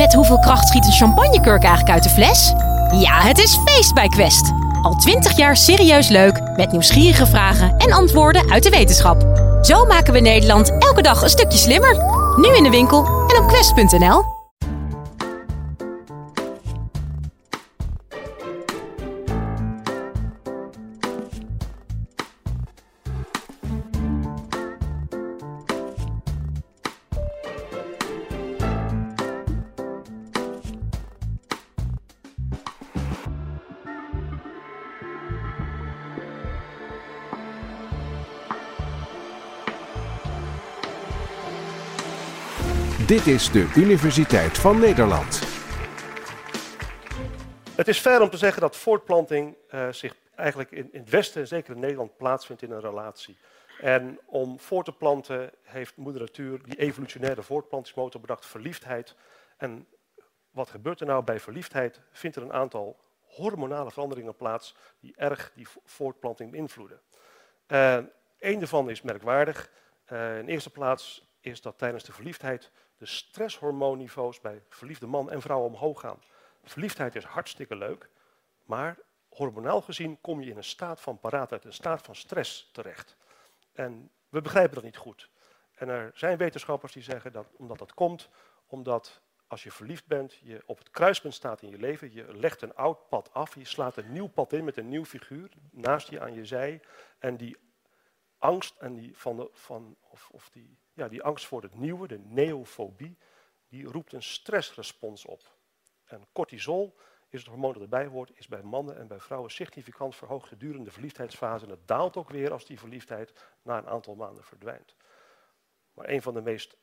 Met hoeveel kracht schiet een champagnekurk eigenlijk uit de fles? Ja, het is feest bij Quest. Al twintig jaar serieus leuk, met nieuwsgierige vragen en antwoorden uit de wetenschap. Zo maken we Nederland elke dag een stukje slimmer. Nu in de winkel en op quest.nl. Dit is de Universiteit van Nederland. Het is fair om te zeggen dat voortplanting uh, zich eigenlijk in, in, het Westen, zeker in Nederland, plaatsvindt in een relatie. En om voor te planten heeft moeder natuur die evolutionaire voortplantingsmotor bedacht, verliefdheid. En wat gebeurt er nou bij verliefdheid? Vindt er een aantal hormonale veranderingen plaats die erg die voortplanting beïnvloeden. Uh, Eén daarvan is merkwaardig. Uh, in eerste plaats is dat tijdens de verliefdheid de stresshormoonniveaus bij verliefde man en vrouw omhoog gaan. Verliefdheid is hartstikke leuk, maar hormonaal gezien kom je in een staat van paraatheid, een staat van stress terecht. En we begrijpen dat niet goed. En er zijn wetenschappers die zeggen dat omdat dat komt, omdat als je verliefd bent, je op het kruispunt staat in je leven, je legt een oud pad af, je slaat een nieuw pad in met een nieuw figuur naast je aan je zij. En die angst en die, van de, van, of, of die, ja, die angst voor het nieuwe, de neofobie, die roept een stressrespons op. En cortisol is het hormoon dat erbij hoort, is bij mannen en bij vrouwen significant verhoogd gedurende de verliefdheidsfase. En het daalt ook weer als die verliefdheid na een aantal maanden verdwijnt. Maar een van de meest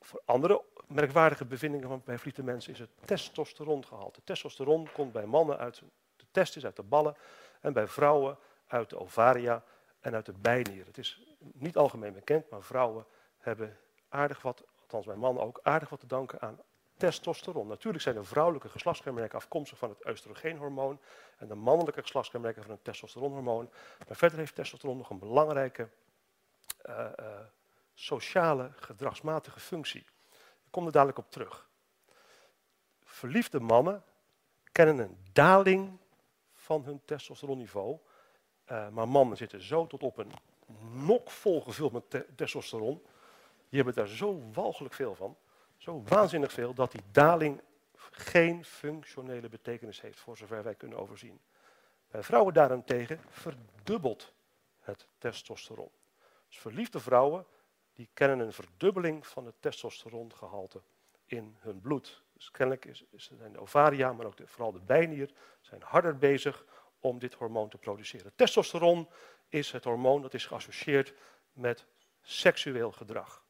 voor andere merkwaardige bevindingen van bij verliefde mensen is het testosterongehalte. Testosteron komt bij mannen uit de testis, uit de ballen, en bij vrouwen uit de ovaria en uit de bijnier. Het is niet algemeen bekend, maar vrouwen hebben aardig wat, althans bij mannen ook, aardig wat te danken aan testosteron. Natuurlijk zijn de vrouwelijke geslachtskenmerken afkomstig van het oestrogeenhormoon en de mannelijke geslachtskenmerken van het testosteronhormoon. Maar verder heeft testosteron nog een belangrijke uh, uh, sociale, gedragsmatige functie. Ik kom er dadelijk op terug. Verliefde mannen kennen een daling van hun testosteronniveau uh, maar mannen zitten zo tot op een nok vol gevuld met te testosteron. Die hebben daar zo walgelijk veel van. Zo waanzinnig veel dat die daling geen functionele betekenis heeft, voor zover wij kunnen overzien. Bij vrouwen daarentegen verdubbelt het testosteron. Dus verliefde vrouwen die kennen een verdubbeling van het testosterongehalte in hun bloed. Dus kennelijk zijn de ovaria, maar ook de, vooral de bijnier, zijn harder bezig om dit hormoon te produceren. Testosteron is het hormoon dat is geassocieerd met seksueel gedrag.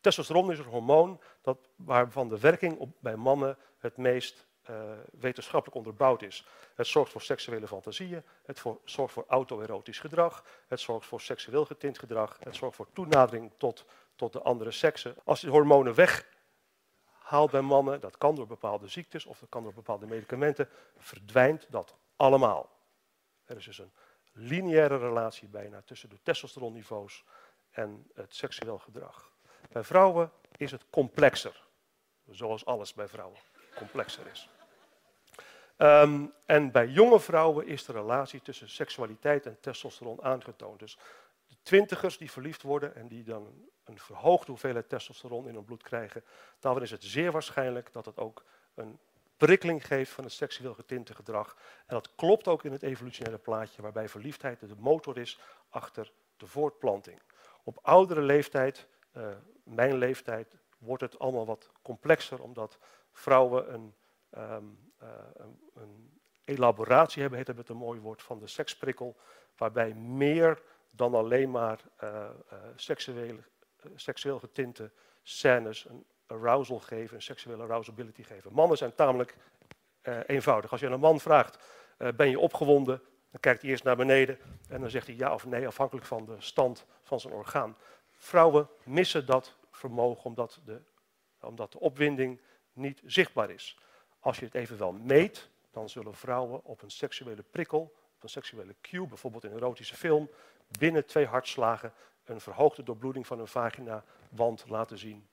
Testosteron is een hormoon dat, waarvan de werking op, bij mannen het meest uh, wetenschappelijk onderbouwd is. Het zorgt voor seksuele fantasieën, het zorgt voor autoerotisch gedrag, het zorgt voor seksueel getint gedrag, het zorgt voor toenadering tot, tot de andere seksen. Als je hormonen weghaalt bij mannen, dat kan door bepaalde ziektes of dat kan door bepaalde medicamenten, verdwijnt dat allemaal. Er is dus een lineaire relatie bijna tussen de testosteronniveaus en het seksueel gedrag. Bij vrouwen is het complexer, zoals alles bij vrouwen complexer is. Um, en bij jonge vrouwen is de relatie tussen seksualiteit en testosteron aangetoond. Dus de twintigers die verliefd worden en die dan een verhoogde hoeveelheid testosteron in hun bloed krijgen, dan is het zeer waarschijnlijk dat het ook een prikkeling geeft van het seksueel getinte gedrag. En dat klopt ook in het evolutionaire plaatje, waarbij verliefdheid de motor is achter de voortplanting. Op oudere leeftijd, uh, mijn leeftijd, wordt het allemaal wat complexer, omdat vrouwen een, um, uh, een, elaboratie hebben, heet het met een mooi woord, van de seksprikkel, waarbij meer dan alleen maar uh, seksueel, seksueel getinte scènes arousal geven, een seksuele arousability geven. Mannen zijn tamelijk uh, eenvoudig. Als je aan een man vraagt, uh, ben je opgewonden? Dan kijkt hij eerst naar beneden en dan zegt hij ja of nee, afhankelijk van de stand van zijn orgaan. Vrouwen missen dat vermogen omdat de, omdat de opwinding niet zichtbaar is. Als je het even wel meet, dan zullen vrouwen op een seksuele prikkel, op een seksuele cue, bijvoorbeeld in een erotische film, binnen twee hartslagen een verhoogde doorbloeding van hun vagina wand laten zien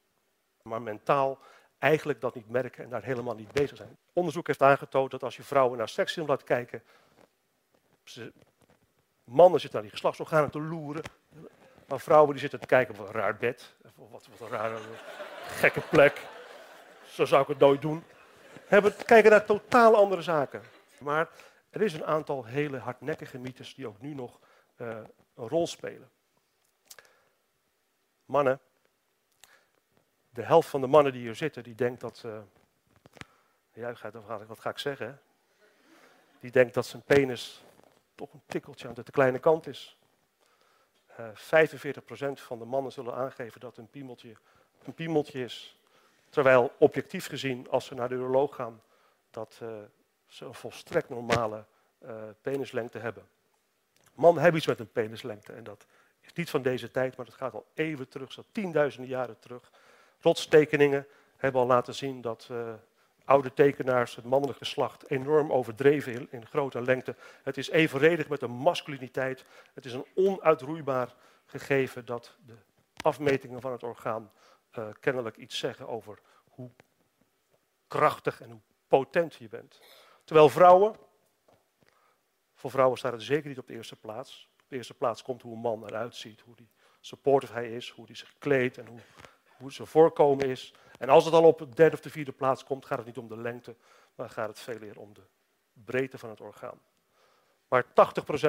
maar mentaal eigenlijk dat niet merken en daar helemaal niet bezig zijn. Onderzoek heeft aangetoond dat als je vrouwen naar seksfilm laat kijken, mannen zitten naar die geslachtsorganen te loeren, maar vrouwen die zitten te kijken op een raar bed, wat, wat een rare gekke plek. Zo zou ik het nooit doen. Hebben, kijken naar totaal andere zaken. Maar er is een aantal hele hardnekkige mythes die ook nu nog uh, een rol spelen. Mannen, de helft van de mannen die hier zitten, die denkt dat. Uh, ja, wat ga ik zeggen? Die denkt dat zijn penis toch een tikkeltje aan de te kleine kant is. Uh, eh, 45% van de mannen zullen aangeven dat een piemeltje een piemeltje is. Terwijl objectief gezien, als ze naar de uroloog gaan, dat uh, ze een volstrekt normale uh, penislengte hebben. Mannen hebben iets met een penislengte en dat is niet van deze tijd, maar dat gaat al eeuwen terug, zo tienduizenden jaren terug. Rotstekeningen hebben al laten zien dat uh, oude tekenaars het mannelijk geslacht enorm overdreven in, in grote lengte. Het is evenredig met de masculiniteit. Het is een onuitroeibaar gegeven dat de afmetingen van het orgaan uh, kennelijk iets zeggen over hoe krachtig en hoe potent je bent. Terwijl vrouwen, voor vrouwen staat het zeker niet op de eerste plaats. Op de eerste plaats komt hoe een man eruit ziet, hoe die supportive hij is, hoe hij zich kleedt en hoe, hoe zijn voorkomen is. En als het al op de derde of de vierde plaats komt, gaat het niet om de lengte, maar gaat het veel meer om de breedte van het orgaan. Maar 80%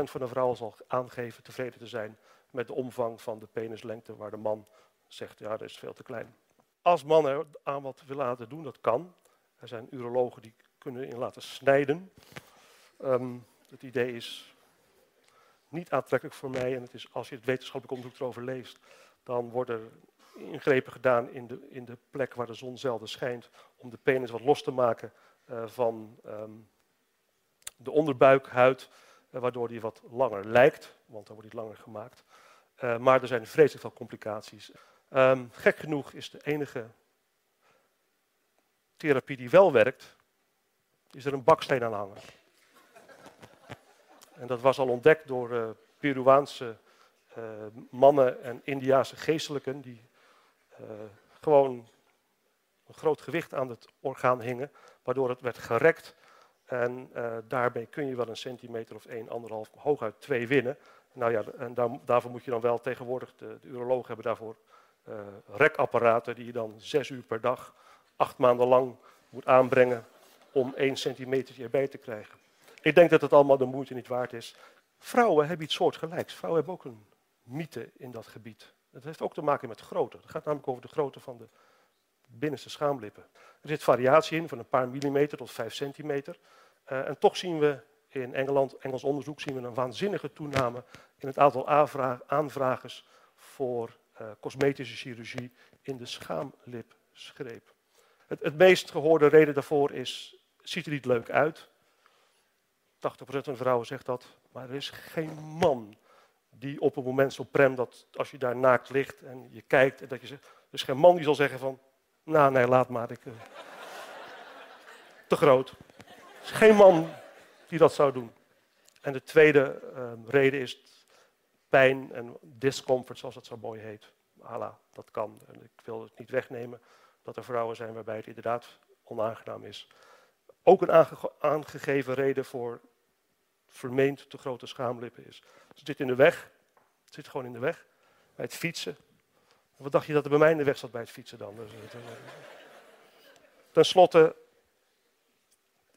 van de vrouwen zal aangeven tevreden te zijn met de omvang van de penislengte, waar de man zegt, ja, dat is veel te klein. Als mannen aan wat willen laten doen, dat kan. Er zijn urologen die kunnen in laten snijden. Um, het idee is niet aantrekkelijk voor mij. En het is, als je het wetenschappelijk onderzoek erover leest, dan worden ingrepen gedaan in de, in de plek waar de zon zelden schijnt, om de penis wat los te maken uh, van um, de onderbuikhuid, uh, waardoor die wat langer lijkt, want dan wordt die langer gemaakt. Uh, maar er zijn vreselijk veel complicaties. Um, gek genoeg is de enige therapie die wel werkt, is er een baksteen aan hangen. En dat was al ontdekt door Peruaanse mannen en Indiaanse geestelijken die gewoon een groot gewicht aan het orgaan hingen, waardoor het werd gerekt. En daarbij kun je wel een centimeter of 1, anderhalf, hooguit 2 winnen. Nou ja, en daar, daarvoor moet je dan wel tegenwoordig, de, de urologen hebben daarvoor uh, rekapparaten die je dan zes uur per dag, acht maanden lang moet aanbrengen om één centimeter erbij te krijgen. Ik denk dat het allemaal de moeite niet waard is. Vrouwen hebben iets soortgelijks. Vrouwen hebben ook een mythe in dat gebied. Dat heeft ook te maken met grootte. Het gaat namelijk over de grootte van de binnenste schaamlippen. Er zit variatie in van een paar millimeter tot vijf centimeter. Uh, en toch zien we in Engeland, Engels onderzoek, zien we een waanzinnige toename in het aantal aanvragers voor uh, cosmetische chirurgie in de schaamlipschreep. Het, het, meest gehoorde reden daarvoor is, ziet er niet leuk uit. 80% van de vrouwen zegt dat, maar er is geen man die op het moment zo prem dat als je daar naakt ligt en je kijkt, en dat je zegt, er is geen man die zal zeggen van, nou nee, laat maar, ik, uh, te groot. Er is geen man die dat zou doen. En de tweede uh, reden is pijn en discomfort, zoals dat zo mooi heet. Ala, dat kan. En ik wil het niet wegnemen dat er vrouwen zijn waarbij het inderdaad onaangenaam is. Ook een aange aangegeven reden voor vermeend te grote schaamlippen is. Zit in de weg. Het zit gewoon in de weg. Bij het fietsen. Wat dacht je dat er bij mij in de weg zat bij het fietsen dan? Dus, eh, Ten slotte,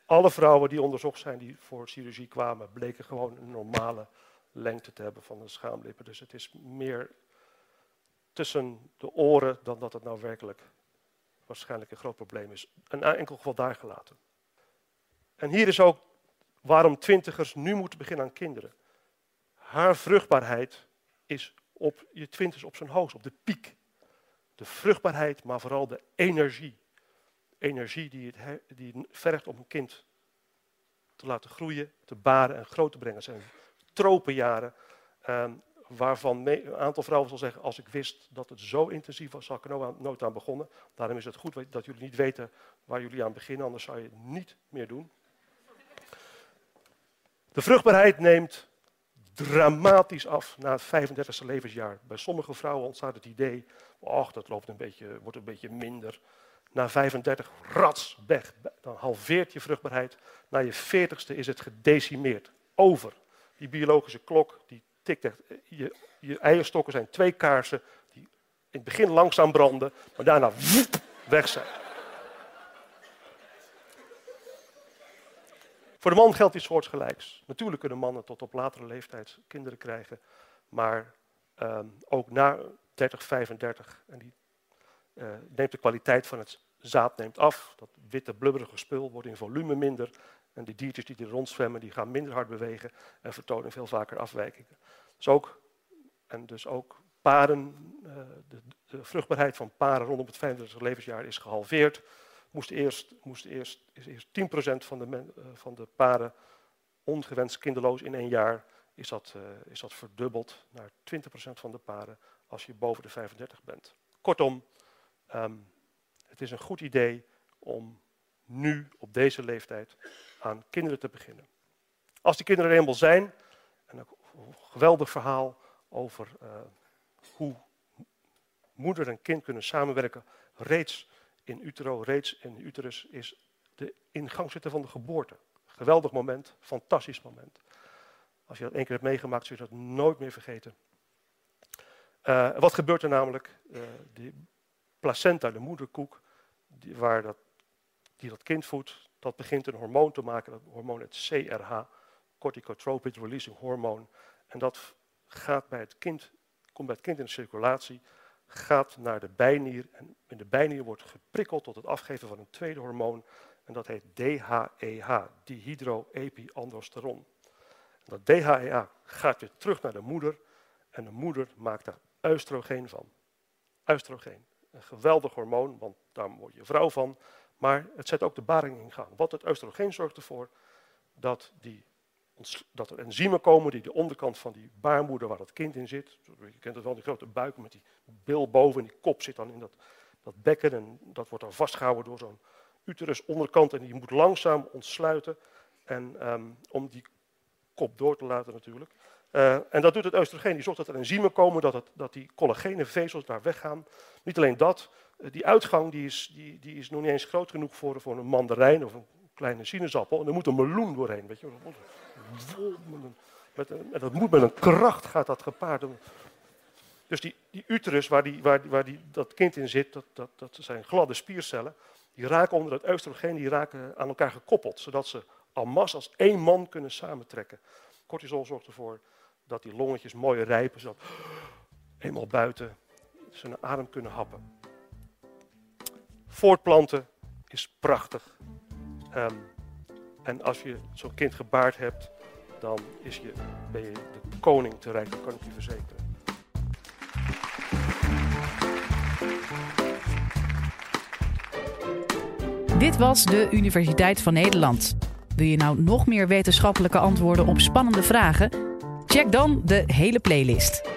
alle vrouwen die onderzocht zijn die voor chirurgie kwamen, bleken gewoon een normale lengte te hebben van de schaamlippen. Dus het is meer tussen de oren dan dat het nou werkelijk waarschijnlijk een groot probleem is. Een enkel geval daar gelaten. En hier is ook waarom twintigers nu moeten beginnen aan kinderen. Haar vruchtbaarheid is op je twintigers op zijn hoogst, op de piek. De vruchtbaarheid, maar vooral de energie. Energie die het, die vergt om een kind te laten groeien, te baren en groot te brengen. zijn tropenjaren, uh, waarvan een aantal vrouwen zal zeggen, als ik wist dat het zo intensief was, zou ik er nooit aan begonnen. Daarom is het goed dat jullie niet weten waar jullie aan beginnen, anders zou je het niet meer doen. De vruchtbaarheid neemt dramatisch af na het 35e levensjaar. Bij sommige vrouwen ontstaat het idee, ach, dat loopt een beetje, wordt een beetje minder. Na 35, rats, weg. Dan halveert je vruchtbaarheid. Na je 40ste is het gedecimeerd. Over. Die biologische klok, die tikt echt. Je, je eierstokken zijn twee kaarsen die in het begin langzaam branden, maar daarna weg zijn. Voor de man geldt iets soortgelijks. Natuurlijk kunnen mannen tot op latere leeftijd kinderen krijgen, maar ehm, ook na 30, 35 en die, uh, neemt de kwaliteit van het zaad neemt af. Dat witte blubberige spul wordt in volume minder en die diertjes die er rondzwemmen, die gaan minder hard bewegen en vertonen veel vaker afwijkingen. Dus ook, en dus ook paren, de, de, vruchtbaarheid van paren rondom het 35 levensjaar is gehalveerd moest eerst, moest eerst, eerst 10% van de, uh, van de paren ongewenst kinderloos in één jaar. Is dat, uh, is dat verdubbeld naar 20% van de paren als je boven de 35 bent. Kortom, um, het is een goed idee om nu op deze leeftijd aan kinderen te beginnen. Als die kinderen er eenmaal zijn, en een geweldig verhaal over uh, hoe moeder en kind kunnen samenwerken reeds in utero, reeds in uterus, is de ingang zitten van de geboorte. Geweldig moment, fantastisch moment. Als je dat één keer hebt meegemaakt, zul je dat nooit meer vergeten. Uh, wat gebeurt er namelijk? Uh, die placenta, de moederkoek, die, waar dat, die dat kind voedt, dat begint een hormoon te maken, dat hormoon het CRH, corticotropic releasing hormoon. En dat gaat bij het kind, komt bij het kind in de circulatie gaat naar de bijnier en in de bijnier wordt geprikkeld tot het afgeven van een tweede hormoon en dat heet DHEH, dihydroepiandrosteron. Dat DHEH gaat weer terug naar de moeder en de moeder maakt daar oestrogeen van. Oestrogeen, een geweldig hormoon, want daar word je vrouw van, maar het zet ook de baring in gang. Wat het oestrogeen zorgt ervoor dat die dat er enzymen komen die de onderkant van die baarmoeder waar dat kind in zit, je kent het wel, die grote buik met die bil boven en die kop zit dan in dat, dat bekken en dat wordt dan vastgehouden door zo'n uterus onderkant en die moet langzaam ontsluiten en, um, om die kop door te laten natuurlijk. Uh, en dat doet het oestrogeen, die zorgt dat er enzymen komen, dat, het, dat die collagene vezels daar weggaan. Niet alleen dat, uh, die uitgang die is, die, die is nog niet eens groot genoeg voor, voor een mandarijn of een kleine sinaasappel. En er moet een meloen doorheen, weet je met een, dat moet met een kracht gaat dat gepaard. Dus die, die uterus waar, die, waar, waar die, dat kind in zit, dat, dat, dat zijn gladde spiercellen, die raken onder het oestrogeen, die raken aan elkaar gekoppeld, zodat ze al mas als één man kunnen samentrekken. Cortisol zorgt ervoor dat die longetjes mooi rijpen, zodat eenmaal buiten ze een adem kunnen happen. Voortplanten is prachtig. Um, en als je zo'n kind gebaard hebt, dan is je, ben je de koning te rijk, dat kan ik je verzekeren. Dit was de Universiteit van Nederland. Wil je nou nog meer wetenschappelijke antwoorden op spannende vragen? Check dan de hele playlist.